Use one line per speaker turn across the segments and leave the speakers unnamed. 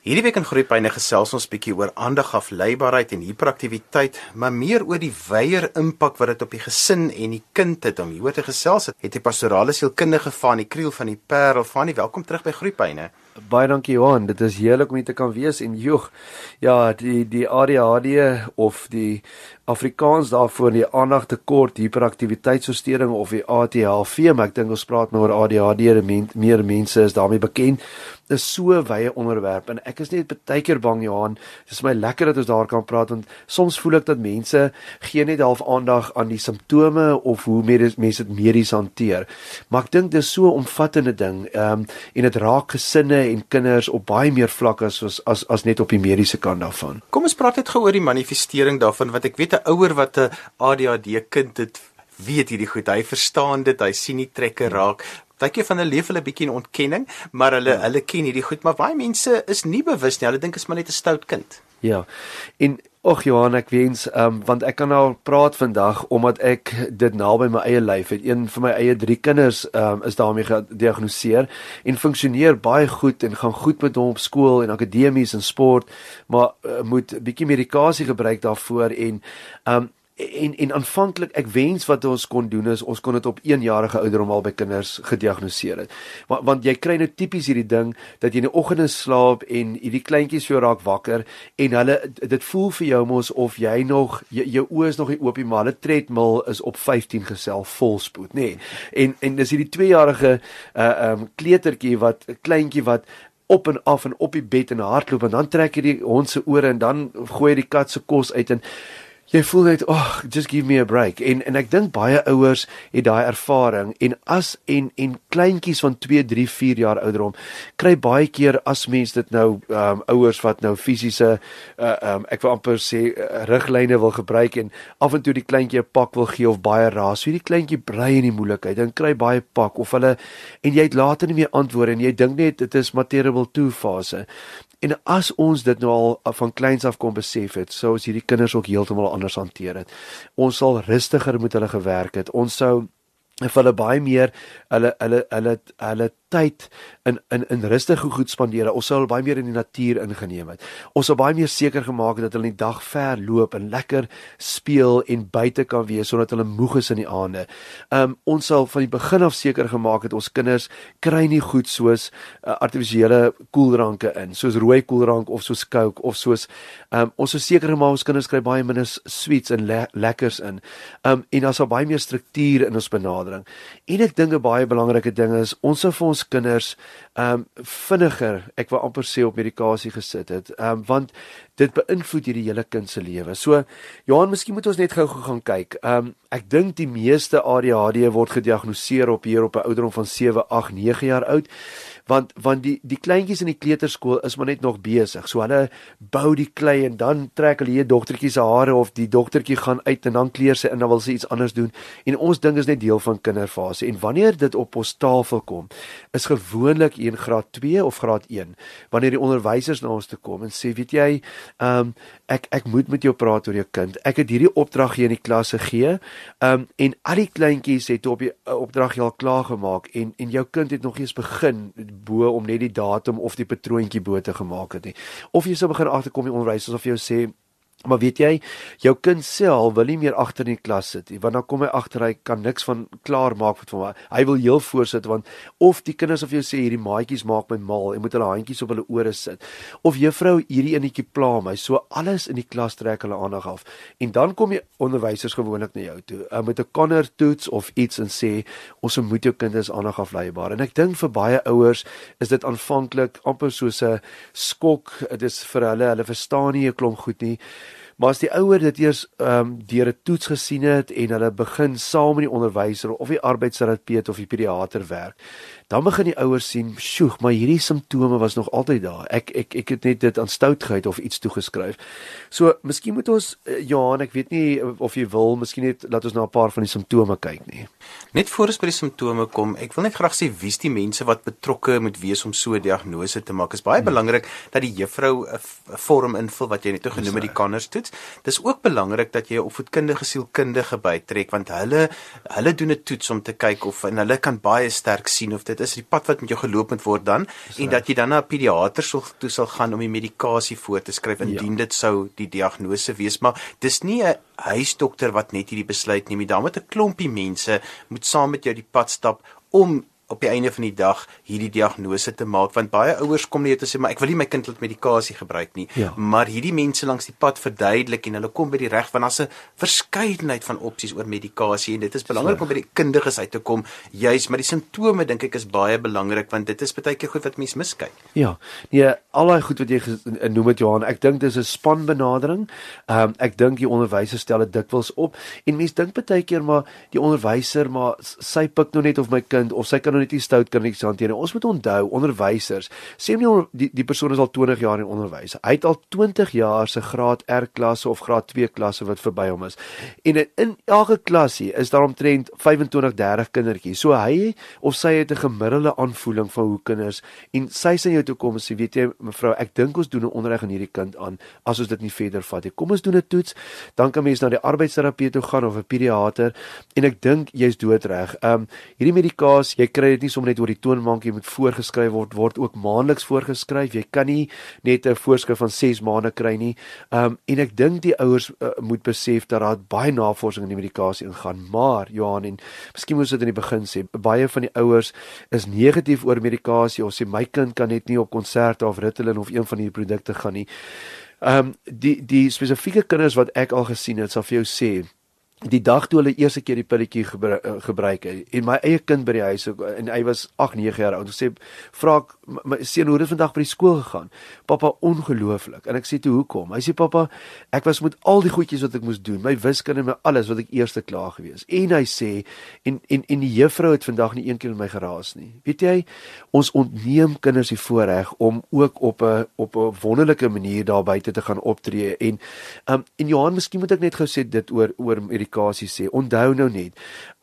Hierdie week in Groepyne gesels ons bietjie oor aandagafleibaarheid en hiperaktiwiteit, maar meer oor die wyeer impak wat dit op die gesin en die kind het om hieroor te gesels. Het die pastorale sielkundige van die Kriel van die Parel van die welkom terug by Groepyne.
Baie dankie Johan, dit is heerlik om hier te kan wees en joeg. Ja, die die ADHD of die Afrikaans daarvoor die aandagtekort hiperaktiwiteitsversteuring of die ADHD, maar ek dink ons praat nou oor ADHD, meer mense is daarmee bekend is so wye onderwerp en ek is net baie keer bang Johan. Dis my lekker dat ons daar kan praat want soms voel ek dat mense gee net half aandag aan die simptome of hoe mense dit medies hanteer. Maar ek dink dis so 'n omvattende ding ehm um, en dit raak gesinne en kinders op baie meer vlakke as as as net op die mediese kant daarvan
kom ons praat net gou oor die manifestering daarvan want ek weet 'n ouer wat 'n ADHD kind het weet hierdie goed hy verstaan dit hy sien die trekke raak Partykeer van hulle leef hulle bietjie in ontkenning, maar hulle ja. hulle ken hierdie goed, maar baie mense is nie bewus nie. Hulle dink is maar net 'n stout kind.
Ja. En ag Johan, ek wens um, want ek kan nou praat vandag omdat ek dit naby my eie lyf het. Een van my eie drie kinders um, is daarmee gediagnoseer en funksioneer baie goed en gaan goed met hom op skool en akademies en sport, maar uh, moet 'n bietjie medikasie gebruik daarvoor en um, en en aanvanklik ek wens wat ons kon doen is ons kon dit op 1 jarige ouderdom al by kinders gediagnoseer het. Want want jy kry nou tipies hierdie ding dat jy in die oggende slaap en hierdie kleintjies jou raak wakker en hulle dit voel vir jou mos of jy nog jou, jou oë is nog nie oop nie maar hulle tredmil is op 15 gesel volspoed nê. Nee. En en dis hierdie 2 jarige uh um kleutertjie wat kleintjie wat op en af en op die bed en hardloop en dan trek hy die hond se ore en dan gooi hy die kat se kos uit en jy voel net, "Ag, oh, just give me a break." En en ek dink baie ouers het daai ervaring en as en en kleintjies van 2, 3, 4 jaar ouderdom kry baie keer as mens dit nou ehm um, ouers wat nou fisiese uh ehm um, ek wil amper sê uh, riglyne wil gebruik en af en toe die kleintjie 'n pak wil gee of baie raas, so die kleintjie brei in die moeilikheid, dan kry baie pak of hulle en jy het later nie meer antwoorde en jy dink net dit is material 2 fase. En as ons dit nou al van kleins af kom besef het, sou ons hierdie kinders ook heeltemal anders hanteer het. Ons sal rustiger met hulle gewerk het. Ons sou vir hulle baie meer hulle hulle hulle hulle tyd in in in rustige goed spandeer. Ons sou baie meer in die natuur ingeneem het. Ons sou baie meer seker gemaak het dat hulle die dag ver loop en lekker speel en buite kan wees sodat hulle moeg is in die aande. Um ons sou van die begin af seker gemaak het ons kinders kry nie goed soos uh, artifisiële koeldranke in, soos rooi koeldrank of soos Coke of soos um ons sou seker gemaak ons kinders kry baie minder sweets en le lekkers in. Um en daar sou baie meer struktuur in ons benadering. En ek dink 'n baie belangrike ding is ons sou vir ons kinders ehm um, vinniger, ek wil amper sê op medikasie gesit het. Ehm um, want dit beïnvloed hierdie hele kind se lewe. So Johan, miskien moet ons net gou-gou gaan kyk. Ehm um, ek dink die meeste ADHD word gediagnoseer op hier op 'n ouderdom van 7, 8, 9 jaar oud want want die die kleintjies in die kleuterskool is maar net nog besig. So hulle bou die klei en dan trek hulle hier dogtertjie se hare of die dogtertjie gaan uit en dan kleer sy en dan wil sy iets anders doen. En ons ding is net deel van kinderfase. En wanneer dit op ons tafel kom, is gewoonlik in graad 2 of graad 1 wanneer die onderwysers na ons toe kom en sê, "Weet jy, ehm um, ek ek moet met jou praat oor jou kind. Ek het hierdie opdrag hier in die klas gegee. Ehm um, en al die kleintjies het op die uh, opdrag al klaar gemaak en en jou kind het nog eers begin bo om net die datum of die patroontjie bo te gemaak het nie. Of jy sou begin agterkom die onderwysers of jy sê Maar weet jy, jou kind self wil nie meer agter in die klas sit nie, want dan kom hy agter hy kan niks van klaar maak met hom. Hy wil heel voorsit want of die kinders of jy sê hierdie maatjies maak my mal en moet hulle handjies op hulle ore sit. Of juffrou hierdie enetjie pla my. So alles in die klas trek hulle aandag af. En dan kom die onderwysers gewoonlik na jou toe uh, met 'n konner toets of iets en sê ons moet jou kinders aandag afleibaar. En ek dink vir baie ouers is dit aanvanklik amper soos 'n skok. Dit is vir hulle, hulle verstaan nie 'n klomp goed nie. Maar as die ouer dit eers ehm um, deur 'n toets gesien het en hulle begin saam met die onderwyser of die arbeidsterapeut of die pediater werk, dan begin die ouers sien, "Sjoe, maar hierdie simptome was nog altyd daar. Ek ek ek het net dit aan stoutheid of iets toegeskryf." So, miskien moet ons uh, Johan, ek weet nie of jy wil, miskien net laat ons na 'n paar van die simptome kyk nie.
Net voor ons by die simptome kom, ek wil net graag sê wie's die mense wat betrokke moet wees om so 'n diagnose te maak. Dit is baie hmm. belangrik dat die juffrou 'n vorm invul wat jy net genoem het die Conners toets. Dis ook belangrik dat jy 'n opvoedkundige sielkundige bytrek want hulle hulle doen 'n toets om te kyk of en hulle kan baie sterk sien of dit dit is die pad wat met jou geloop moet word dan en dat jy dan na 'n pediater sal toe sal gaan om die medikasie voor te skryf indien ja. dit sou die diagnose wees. Maar dis nie 'n huisdokter wat net hierdie besluit neem nie. Daar moet 'n klompie mense moet saam met jou die pad stap om op die einde van die dag hierdie diagnose te maak want baie ouers kom net te sê maar ek wil nie my kind laat medikasie gebruik nie. Ja. maar hierdie mense langs die pad verduidelik en hulle kom by die reg want daar's 'n verskeidenheid van opsies oor medikasie en dit is belangrik om by die kundiges uit te kom juis maar die simptome dink ek is baie belangrik want dit is baie keer goed wat mense miskyk.
Ja. Nee al daai goed wat jy noem het Johan ek dink dis 'n spanbenadering. Um, ek dink die onderwysers stel dit dikwels op. En mense dink baie keer maar die onderwyser maar sy pik nou net of my kind of sy kan nou net nie stout kindertjies hanteer nie. Ons moet onthou onderwysers, sê nie die die persoon is al 20 jaar in onderwys. Hy het al 20 jaar se graad R klasse of graad 2 klasse wat verby hom is. En in elke klasie is daar omtrent 25, 30 kindertjies. So hy of sy het 'n gemiddelde aanvoeling van hoe kinders en sy sê jou toe kom en sê weet jy mevrou, ek dink ons doen 'n onderrig aan hierdie kind aan as ons dit nie verder vat nie. Kom ons doen 'n toets, dan kan mens na die arbeidsterapeut toe gaan of 'n pediater en ek dink jy's doodreg. Ehm um, hierdie medikasie, jy kry dit nie sommer net oor die toonbank jy moet voorgeskryf word word ook maandeliks voorgeskryf. Jy kan nie net 'n voorskrif van 6 maande kry nie. Um, en ek dink die ouers uh, moet besef dat daar baie navorsing in die medikasie ingaan. Maar Johan en miskien moet dit in die begin sê baie van die ouers is negatief oor medikasie of sê my kind kan net nie op konserte of Ritalin of een van hierdie produkte gaan nie. Ehm um, die die spesifieke kinders wat ek al gesien het sal vir jou sê die dag toe hulle eerste keer die pilletjie gebruik, eh, gebruik het en my eie kind by die huis en hy was 8 9 jaar oud sê vra ek my seun hoe het dit vandag by die skool gegaan? Pappa ongelooflik. En ek sê toe hoekom? Hy sê pappa ek was met al die goedjies wat ek moes doen my wiskunde en my alles wat ek eerste klaar gewees. En hy sê en en en die juffrou het vandag nie een keer met my geraas nie. Weet jy ons ontneem kinders die voorreg om ook op 'n op 'n wonderlike manier daar buite te gaan optree en um, en Johan miskien moet ek net gou sê dit oor oor medikasie sê. Onthou nou net.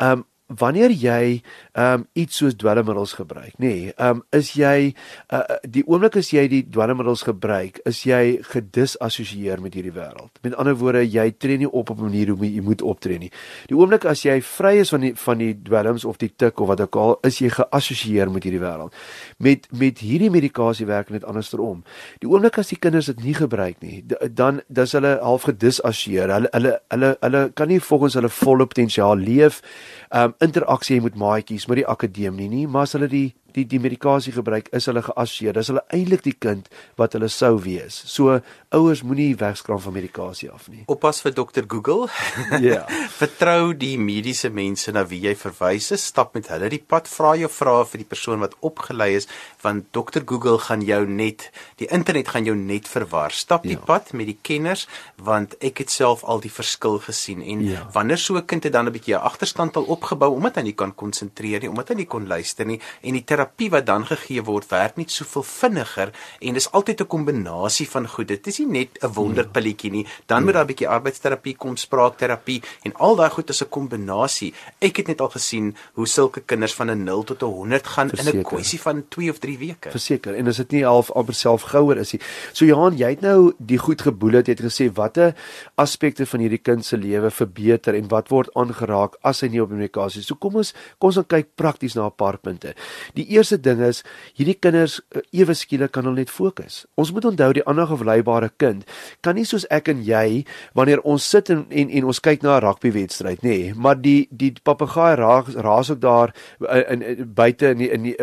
Um wanneer jy um iets soos dwelmmiddels gebruik, nê, nee, um is jy uh, die oomblik as jy die dwelmmiddels gebruik, is jy gedisassosieer met hierdie wêreld. Met ander woorde, jy tree nie op op 'n manier hoe jy moet optree nie. Die oomblik as jy vry is van die van die dwelms of die tik of wat ook al, is jy geassosieer met hierdie wêreld. Met met hierdie medikasie werk net andersom. Die oomblik as die kinders dit nie gebruik nie, dan dis hulle half gedisassosieer. Hulle hulle hulle hulle kan nie volgens hulle volle potensiaal leef um interaksie met maatjies met die akademie nie, maar as hulle die die die medikasie gebruik, is hulle geassosieer. Dis hulle eintlik die kind wat hulle sou wees. So ouers moenie wegskraam van medikasie af nie.
Oppas vir dokter Google. Ja. Yeah. Vertrou die mediese mense na wie jy verwys stap met hulle die pad, vra jou vrae vir die persoon wat opgelei is, want dokter Google gaan jou net die internet gaan jou net verwar. Stap die ja. pad met die kenners, want ek het self al die verskil gesien en ja. wanneer so 'n kind het dan 'n bietjie 'n agterstand al opgebou omdat hy nie kan konsentreer nie, omdat hy nie kon luister nie en die terapie wat dan gegee word werk net soveel vinniger en dis altyd 'n kombinasie van goed. Dit is nie net 'n wonderpilletjie nie. Dan moet daar 'n bietjie arbeidsterapie kom, spraakterapie en al daai goed is 'n kombinasie. Ek het net al gesien hoe sulke kinders van 'n 0 tot 'n 100 gaan Verseker. in 'n kwessie van 2 of 3 weke.
Verseker. En as dit nie half amper self gouer is nie. So Johan, jy het nou die goed geboel het, het gesê watter aspekte van hierdie kind se lewe verbeter en wat word aangeraak as hy nie op medikasie is. So kom ons kom ons kyk prakties na 'n paar punte. Die eerste ding is hierdie kinders eh, ewe skielik kan hulle net fokus. Ons moet onthou die ander gevleibare kind kan nie soos ek en jy wanneer ons sit en en, en ons kyk na 'n rugbywedstryd nê, nee, maar die die papegaai raas raas ook daar eh, in, in, in buite in die, in, die,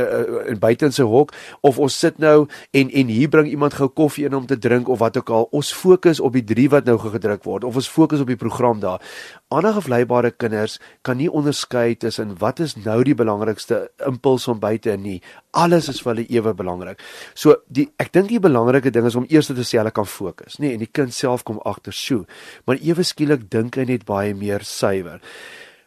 in buite in sy hok of ons sit nou en en hier bring iemand gou koffie in om te drink of wat ook al. Ons fokus op die drie wat nou gedruk word of ons fokus op die program daar. Ander gevleibare kinders kan nie onderskei tussen wat is nou die belangrikste impuls van buite en nie. Alles is vir hulle ewe belangrik. So die ek dink die belangrike ding is om eers te sê hulle kan fokus, nê, nee, en die kind self kom agter so. Maar ewe skielik dink hy net baie meer suiwer.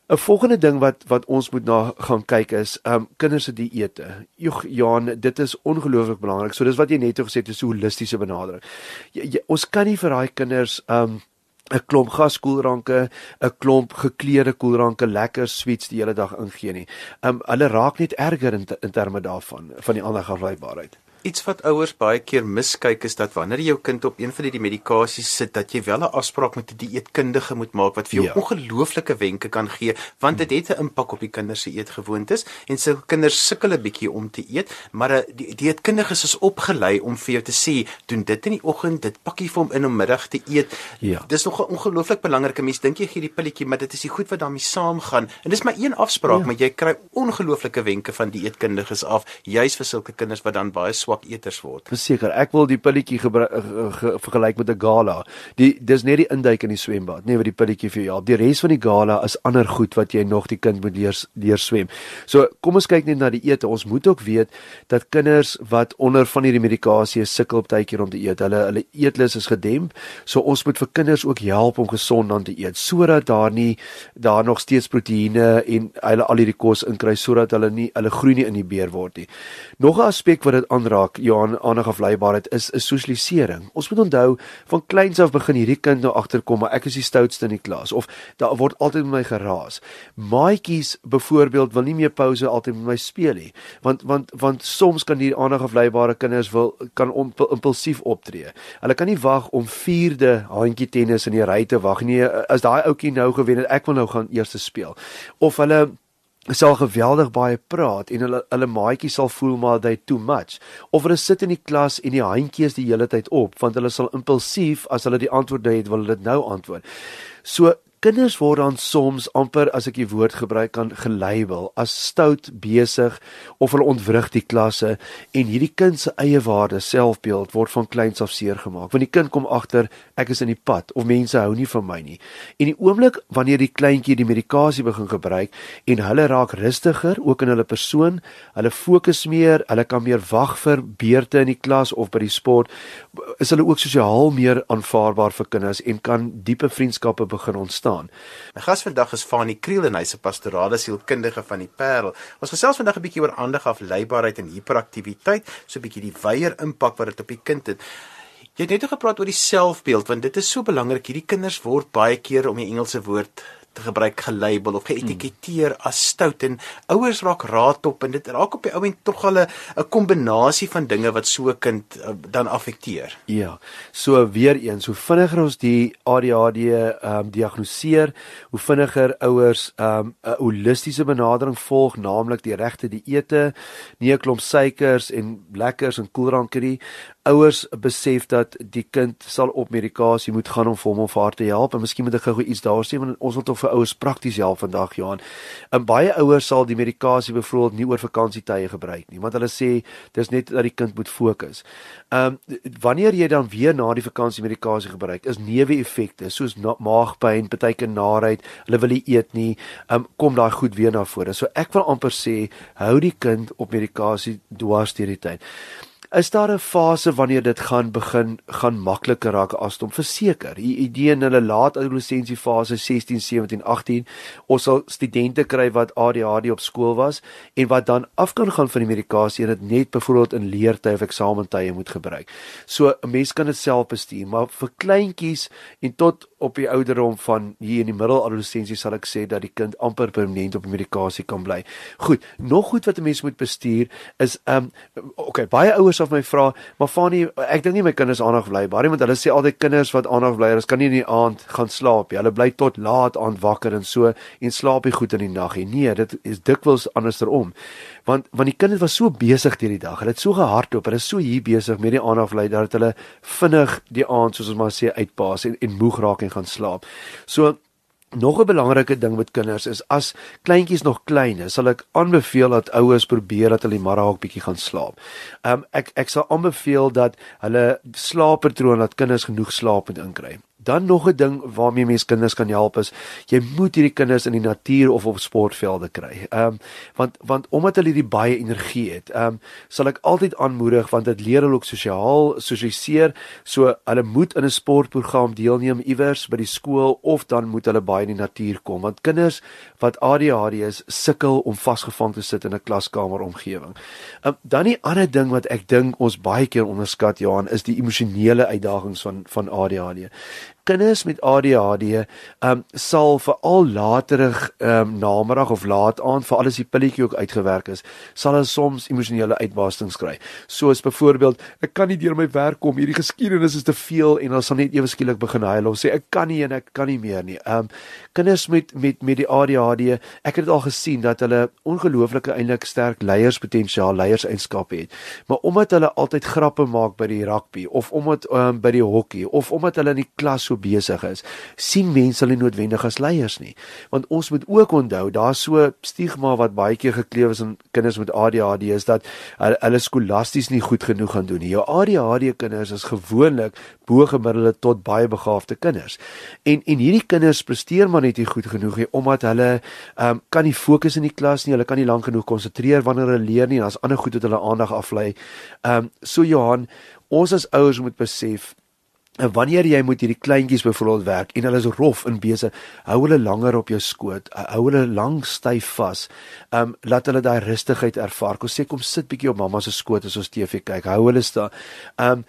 'n Volgende ding wat wat ons moet na gaan kyk is, ehm um, kinders se dieete. Jog Jan, dit is ongelooflik belangrik. So dis wat jy net gesê het, is 'n holistiese benadering. Jy, jy, ons kan nie vir daai kinders ehm um, 'n klomp gaskoelranke, 'n klomp gekleurde koelranke, lekker sweets die hele dag ingee nie. Um hulle raak net erger in, in terme daarvan van die ander gelybaarheid.
Iets wat ouers baie keer miskyk is dat wanneer jy jou kind op een van hierdie medikasies sit, dat jy wel 'n afspraak met 'n die dieetkundige moet maak wat vir jou ja. ongelooflike wenke kan gee, want dit het 'n impak op die kinders se eetgewoontes en sulke kinders sukkel 'n bietjie om te eet, maar eh, die dieetkundiges is opgelei om vir jou te sê, doen dit in die oggend, dit pakkie vir hom in om middag te eet. Ja. Dis nog 'n ongelooflik belangrike mens dink jy gee die pilletjie, maar dit is die goed wat daarmee saamgaan. En dis maar een afspraak, ja. maar jy kry ongelooflike wenke van dieetkundiges af, juis vir sulke kinders wat dan baie swak eters word.
Verseker, ek wil die pilletjie vergelyk met 'n gala. Die dis net die induik in die swembad, nee wat die pilletjie vir jou help. Die res van die gala is ander goed wat jy nog die kind moet leer leer swem. So, kom ons kyk net na die ete. Ons moet ook weet dat kinders wat onder van hierdie medikasie sukkel op tydjie om te eet, hulle hulle eetlus is gedemp. So ons moet vir kinders ook help om gesond aan te eet sodat daar nie daar nog steeds proteïene en hulle al hierdie kos inkry sodat hulle nie hulle groei nie in die beer word nie. Nog 'n aspek wat dit aanraak, Johan, aanig afleibaarheid is 'n sosialisering. Ons moet onthou van kleins af begin hierdie kind nou agterkom ek is die stoutste in die klas of daar word altyd met my geraas. Maatjies byvoorbeeld wil nie meer pouse altyd met my speel nie want want want soms kan die aanig afleibare kinders wil kan impulsief optree. Hulle kan nie wag om 4de handjie tennis in die ry te wag nie. As daai ouetjie nou gewen het, ek wil nou gaan eers speel. Of hulle sal geweldig baie praat en hulle hulle maatjie sal voel maar they too much. Of hulle sit in die klas en die handjies die hele tyd op want hulle sal impulsief as hulle die antwoorde het wil hulle dit nou antwoord. So Kinders word dan soms amper as ek die woord gebruik kan gelabel as stout besig of hulle ontwrig die klasse en hierdie kind se eie waarde selfbeeld word van kleins af seer gemaak want die kind kom agter ek is in die pad of mense hou nie van my nie. En die oomblik wanneer die kleintjie die medikasie begin gebruik en hulle raak rustiger ook in hulle persoon hulle fokus meer hulle kan meer wag vir beurte in die klas of by die sport is hulle ook sosiaal meer aanvaarbaar vir kinders en kan diepe vriendskappe begin ontstaan staan.
My gas vandag is Fanie Kriel en hy's 'n pastorale sielkundige van die Parel. Ons gesels vandag 'n bietjie oor aandag afleibaarheid en hiperaktiwiteit, so 'n bietjie die wyeer impak wat dit op die kind het. Jy het net gepraat oor die selfbeeld want dit is so belangrik. Hierdie kinders word baie keer om die Engelse woord te gebruik gelabel of geetiketeer hmm. as stout en ouers raak raad op en dit raak op die ou en tog al 'n kombinasie van dinge wat so 'n kind uh, dan affekteer.
Ja. So weer eens, hoe vinniger ons die ADHD ehm um, diagnoseer, hoe vinniger ouers ehm um, 'n holistiese benadering volg, naamlik die regte dieete, nie 'n klomp suikers en lekkers en koelranke nie ouers besef dat die kind sal op medikasie moet gaan om vir hom of haar te help en miskien moet ek gou iets daar sê want ons wil tog vir ouers prakties help vandag Johan. En baie ouers sal die medikasie byvoorbeeld nie oor vakansietye gebruik nie want hulle sê dis net dat die kind moet fokus. Ehm um, wanneer jy dan weer na die vakansie medikasie gebruik is neeweffekte soos maagpyn, partyke naarheid, hulle wil nie eet nie, ehm um, kom daai goed weer na vore. So ek wil amper sê hou die kind op medikasie dwars deur die tyd. Is daar 'n fase wanneer dit gaan begin gaan makliker raak as om verseker? Die idee in hulle laat adolessensie fase 16, 17, 18, ons sal studente kry wat ADHD op skool was en wat dan af kan gaan van die medikasie en dit net byvoorbeeld in leertye of eksamentye moet gebruik. So 'n mens kan dit self bestuur, maar vir kleintjies en tot op die ouderdom van hier in die middeladolessensie sal ek sê dat die kind amper permanent op medikasie kan bly. Goed, nog goed wat 'n mens moet bestuur is um okay, baie ouers ouers of my vra, maar Fanie, ek dink nie my kinders aandag bly baie want hulle sê altyd kinders wat aandag bly, hulle kan nie in die aand gaan slaap nie. Hulle bly tot laat aand wakker en so en slaap nie goed in die nag nie. Nee, dit is dikwels andersom. Want want die kinders was so besig deur die dag. Hulle het so gehardloop. Hulle is so hier besig met die aandag bly dat hulle vinnig die aand soos ons maar sê uitpaas en en moeg raak en gaan slaap. So Nog 'n belangrike ding met kinders is as kleintjies nog klein is, sal ek aanbeveel dat ouers probeer dat hulle middag ook bietjie gaan slaap. Um ek ek sal aanbeveel dat hulle slaappatroon dat kinders genoeg slaap moet inkry. Dan nog 'n ding waarmee mens kinders kan help is jy moet hierdie kinders in die natuur of op sportvelde kry. Ehm um, want want omdat hulle hierdie baie energie het, ehm um, sal ek altyd aanmoedig want dit leer hulle ook sosiaal sosialiseer. So hulle moet in 'n sportprogram deelneem iewers by die skool of dan moet hulle baie in die natuur kom want kinders wat ADHD is sukkel om vasgevang te sit in 'n klaskamer omgewing. Ehm um, dan die ander ding wat ek dink ons baie keer onderskat Johan is die emosionele uitdagings van van ADHD kinders met ADHD um sal veral laterig um namiddag of laat aand vir alles die pilletjie ook uitgewerk is, sal hulle soms emosionele uitbarstings kry. Soos byvoorbeeld, ek kan nie deur my werk kom, hierdie geskiedenis is te veel en hulle sal net ewe skielik begin huil of sê ek kan nie en ek kan nie meer nie. Um kinders met met met die ADHD, ek het dit al gesien dat hulle ongelooflike eintlik sterk leierspotensiaal, leierseienskappe het. Maar omdat hulle altyd grappe maak by die rugby of omdat um, by die hokkie of omdat hulle in die klas so besig is, sien mense hulle noodwendig as leiers nie. Want ons moet ook onthou, daar's so stigma wat baie keer gekleef is in kinders met ADHD is dat hulle, hulle skolasties nie goed genoeg gaan doen nie. Jou ADHD kinders is gewoonlik bo-gemiddelde tot baie begaafde kinders. En en hierdie kinders presteer maar net nie goed genoeg nie omdat hulle um, kan nie fokus in die klas nie, hulle kan nie lank genoeg konsentreer wanneer hulle leer nie en daar's ander goed wat hulle aandag aflei. Ehm um, so Johan, ons as ouers moet besef En wanneer jy moet hierdie kleintjies byvoorbeeld werk en hulle is rof in besig, hou hulle langer op jou skoot, hou hulle lank styf vas. Um laat hulle daai rustigheid ervaar. Kom sê kom sit bietjie op mamma se skoot as ons TV kyk. Hou hulle staan. Um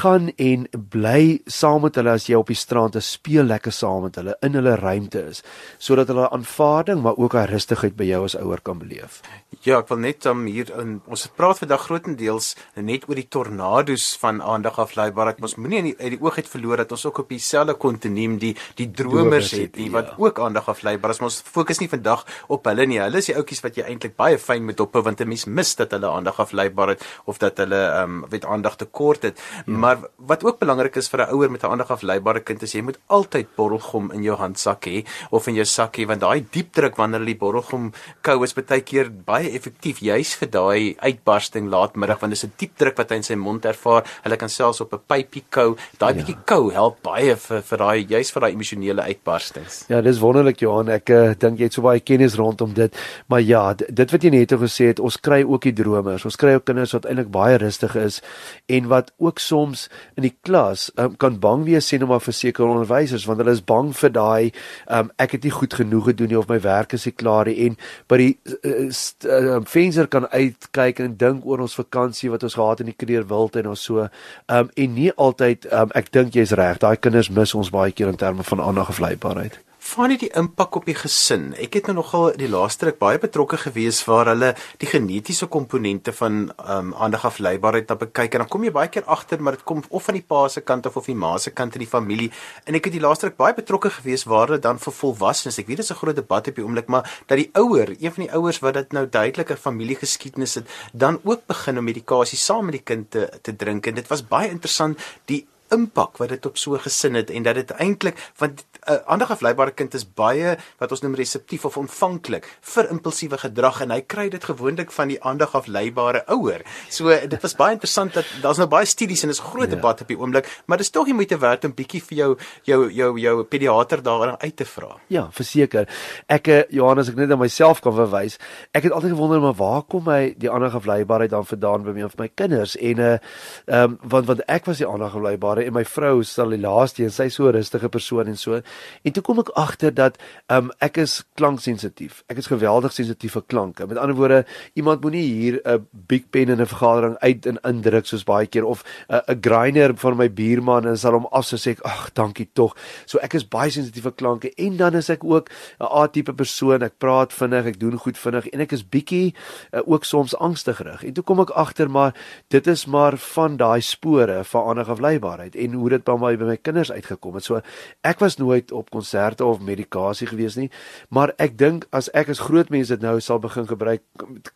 gaan en bly saam met hulle as jy op die strand is, speel lekker saam met hulle in hulle ruimte is, sodat hulle aanvaarding maar ook daai rustigheid by jou as ouer kan beleef.
Ja, ek wil net um, hier in ons praat vandag grootendeels net oor die tornado's van aandag afleibaarheid. Ons moenie in die die oog het verloor dat ons ook op dieselfde kontinuum die die dromers het die wat ja. ook aandag aflei maar as ons fokus nie vandag op hulle nie hulle is die ouetjies wat jy eintlik baie fyn met op want 'n mens mis dat hulle aandag afleibaar het of dat hulle ehm um, weet aandag tekort het ja. maar wat ook belangrik is vir 'n ouer met 'n aandag afleibare kind is jy moet altyd borrelgom in jou handsak hê of in jou sak hê want daai diep druk wanneer hulle die borrelgom kou is baie keer baie effektief juis vir daai uitbarsting laatmiddag want dit is 'n diep druk wat hy in sy mond ervaar hulle kan selfs op 'n pypie kou daai ja. bietjie kou help baie vir vir daai juis vir daai emosionele uitbarstings.
Ja, dis wonderlik Johan. Ek uh, dink jy het so baie kennis rondom dit. Maar ja, dit wat jy net gesê het, ons kry ook die dromers. Ons kry ook kinders wat eintlik baie rustig is en wat ook soms in die klas um, kan bang wees sien om maar vir sekere onderwysers want hulle is bang vir daai um, ek het nie goed genoeg gedoen nie of my werk is nie klaar nie en by die uh, uh, venster kan uitkyk en dink oor ons vakansie wat ons gehad in die Kreer Wild en ons so um, en nie altyd um, ek dink jy's reg. Daai kinders mis ons baie keer in terme van aandag en vleibaarheid.
Van die impak op die gesin. Ek het nou nogal die laaste ruk baie betrokke gewees waar hulle die genetiese komponente van ehm um, aandag en vleibaarheid op kyk en dan kom jy baie keer agter maar dit kom of van die pa se kant of of die ma se kant in die familie. En ek het die laaste ruk baie betrokke gewees waar hulle dan vir volwassenes. Ek weet dit is 'n groot debat op die oomblik, maar dat die ouer, een van die ouers wat dit nou duideliker familiegeskiedenis het, dan ook begin om medikasie saam met die kind te te drink en dit was baie interessant die impak wat dit op so gesin het en dat dit eintlik want 'n uh, ander afleibare kind is baie wat ons noem reseptief of ontvanklik vir impulsiewe gedrag en hy kry dit gewoonlik van die aandag afleibare ouer. So dit was baie interessant dat daar's nou baie studies en is groot ja. debat op die oomblik, maar dis tog nie moeite werd om bietjie vir jou jou jou jou pediater daarin uit te vra.
Ja, verseker. Ek eh, Johannes ek net aan myself kan verwys. Ek het altyd gewonder maar waar kom hy die aandag afleibaarheid dan vandaan by my of my kinders en uh ehm um, want want ek was die aandag afleibare en my vrou sal die laaste en sy so 'n rustige persoon en so. En toe kom ek agter dat um, ek is klanksensitief. Ek is geweldig sensitief vir klanke. Met ander woorde, iemand moenie hier 'n big pen in 'n vergadering uit en indruk soos baie keer of 'n uh, grinder van my buurman en sal hom afsê sê ek ag, dankie tog. So ek is baie sensitief vir klanke en dan is ek ook 'n A-tipe persoon. Ek praat vinnig, ek doen goed vinnig en ek is bietjie uh, ook soms angstigrig. En toe kom ek agter maar dit is maar van daai spore van aandag afleibaarheid het en hoe dit by my by my kinders uitgekom het. So ek was nooit op konserte of medikasie gewees nie, maar ek dink as ek as groot mense dit nou sal begin gebruik,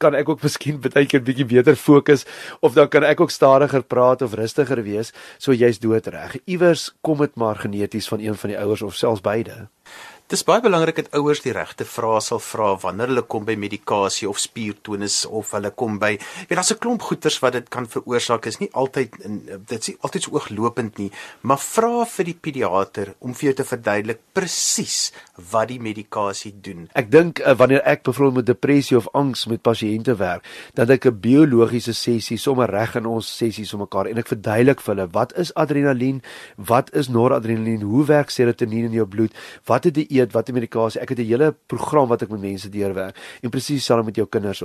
kan ek ook miskien baie keer bietjie beter fokus of dan kan ek ook stadiger praat of rustiger wees. So jy's doodreg. Iewers kom dit maar geneties van een van die ouers of selfs beide.
Dis baie belangrik dat ouers die regte vrae sal vra wanneer hulle kom by medikasie of spiertonus of hulle kom by weet daar's 'n klomp goeters wat dit kan veroorsaak is nie altyd dit is altyd so ooglopend nie maar vra vir die pediater om vir jou te verduidelik presies wat die medikasie doen.
Ek dink uh, wanneer ek byvoorbeeld met depressie of angs met pasiënte werk, dan ek 'n biologiese sessie sommer reg in ons sessies om mekaar en ek verduidelik vir hulle wat is adrenalien, wat is noradrenalien, hoe werk serotonien in jou bloed, wat het die eet, watter medikasie. Ek het 'n hele program wat ek met mense deurwerk en presies dieselfde met jou kinders.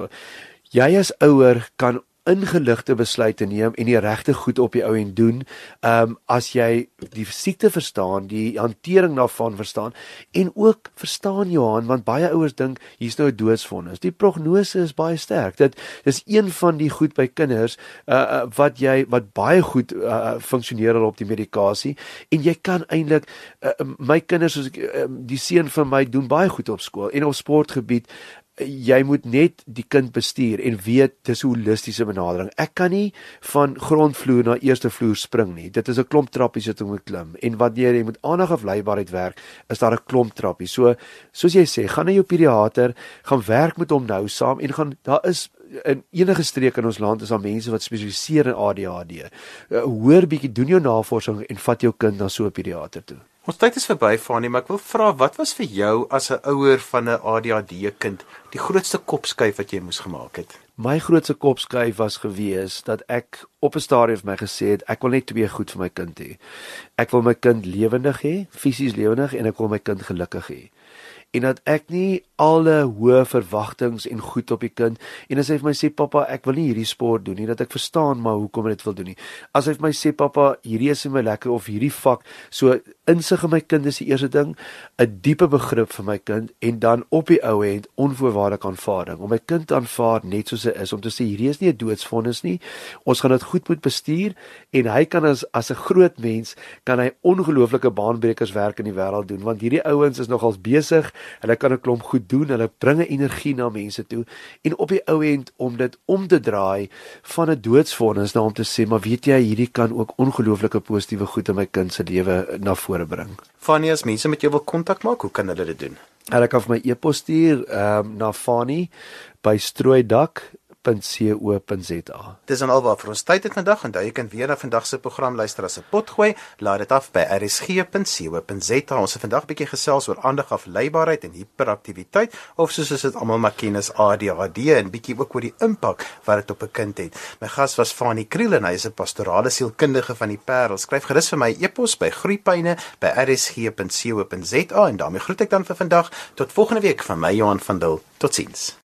Jy as ouer kan ingeligte besluite neem en die regte goed op die ou en doen. Ehm um, as jy die siekte verstaan, die hantering daarvan verstaan en ook verstaan Johan want baie ouers dink hier's nou 'n doodsvonnis. Die prognose is baie sterk. Dit is een van die goed by kinders uh, uh wat jy wat baie goed uh, funksioneer op die medikasie en jy kan eintlik uh, my kinders soos ek uh, die seun van my doen baie goed op skool en op sportgebied jy moet net die kind bestuur en weet dis 'n holistiese benadering. Ek kan nie van grondvloer na eerste vloer spring nie. Dit is 'n klomp trappies wat ek moet klim. En wanneer jy met aandag afleibaarheid werk, is daar 'n klomp trappies. So soos jy sê, gaan na jou pediater, gaan werk met hom nou saam en gaan daar is in enige streek in ons land is daar mense wat spesialiseer in ADHD. Uh, hoor bietjie doen jou navorsing en vat jou kind na so 'n pediater toe.
Ons tyd is verby, Fanie, maar ek wil vra wat was vir jou as 'n ouer van 'n ADHD kind die grootste kopskuif wat jy moes gemaak het?
My grootste kopskuif was gewees dat ek op 'n stadium vir my gesê het ek wil net twee goed vir my kind hê. Ek wil my kind lewendig hê, fisies lewendig en ek wil my kind gelukkig hê en dat ek nie alle hoë verwagtinge en goed op die kind en as hy vir my sê pappa ek wil nie hierdie sport doen nie dat ek verstaan maar hoekom ek dit wil doen nie. As hy vir my sê pappa hierdie is vir my lekker of hierdie vak so insig in my kind is die eerste ding 'n diepe begrip vir my kind en dan op die ou end onvoorwaardelike aanvaarding. Om my kind te aanvaar net soos hy is om te sê hierdie is nie 'n doodsvonnis nie. Ons gaan dit goed moet bestuur en hy kan as as 'n groot mens kan hy ongelooflike baanbrekers werk in die wêreld doen want hierdie ouens is nogals besig Hulle kan 'n klomp goed doen. Hulle bring energie na mense toe en op die ou end om dit om te draai van 'n doodsvonnis na om te sê, maar weet jy, hierdie kan ook ongelooflike positiewe goed in my kind se lewe na vore bring.
Fanie, as mense met jou wil kontak maak, hoe kan hulle dit doen?
Hulle kan vir my e-pos stuur ehm um, na Fanie by strooidak www.rsg.co.za.
Dis dan alwaar vir ons tyd het vandag en jy kan weer na vandag se program luister as 'n pot gooi. Laat dit af by rsg.co.za. Ons het vandag 'n bietjie gesels oor aandag afleibaarheid en hiperaktiwiteit of soos ons dit almal maar ken as ADHD en bietjie ook oor die impak wat dit op 'n kind het. My gas was Fanie Kriel en hy is 'n pastorale sielkundige van die Parel. Skryf gerus vir my e-pos by groeipyne by rsg.co.za en daarmee groet ek dan vir vandag tot volgende week van my Johan van Dil. Totsiens.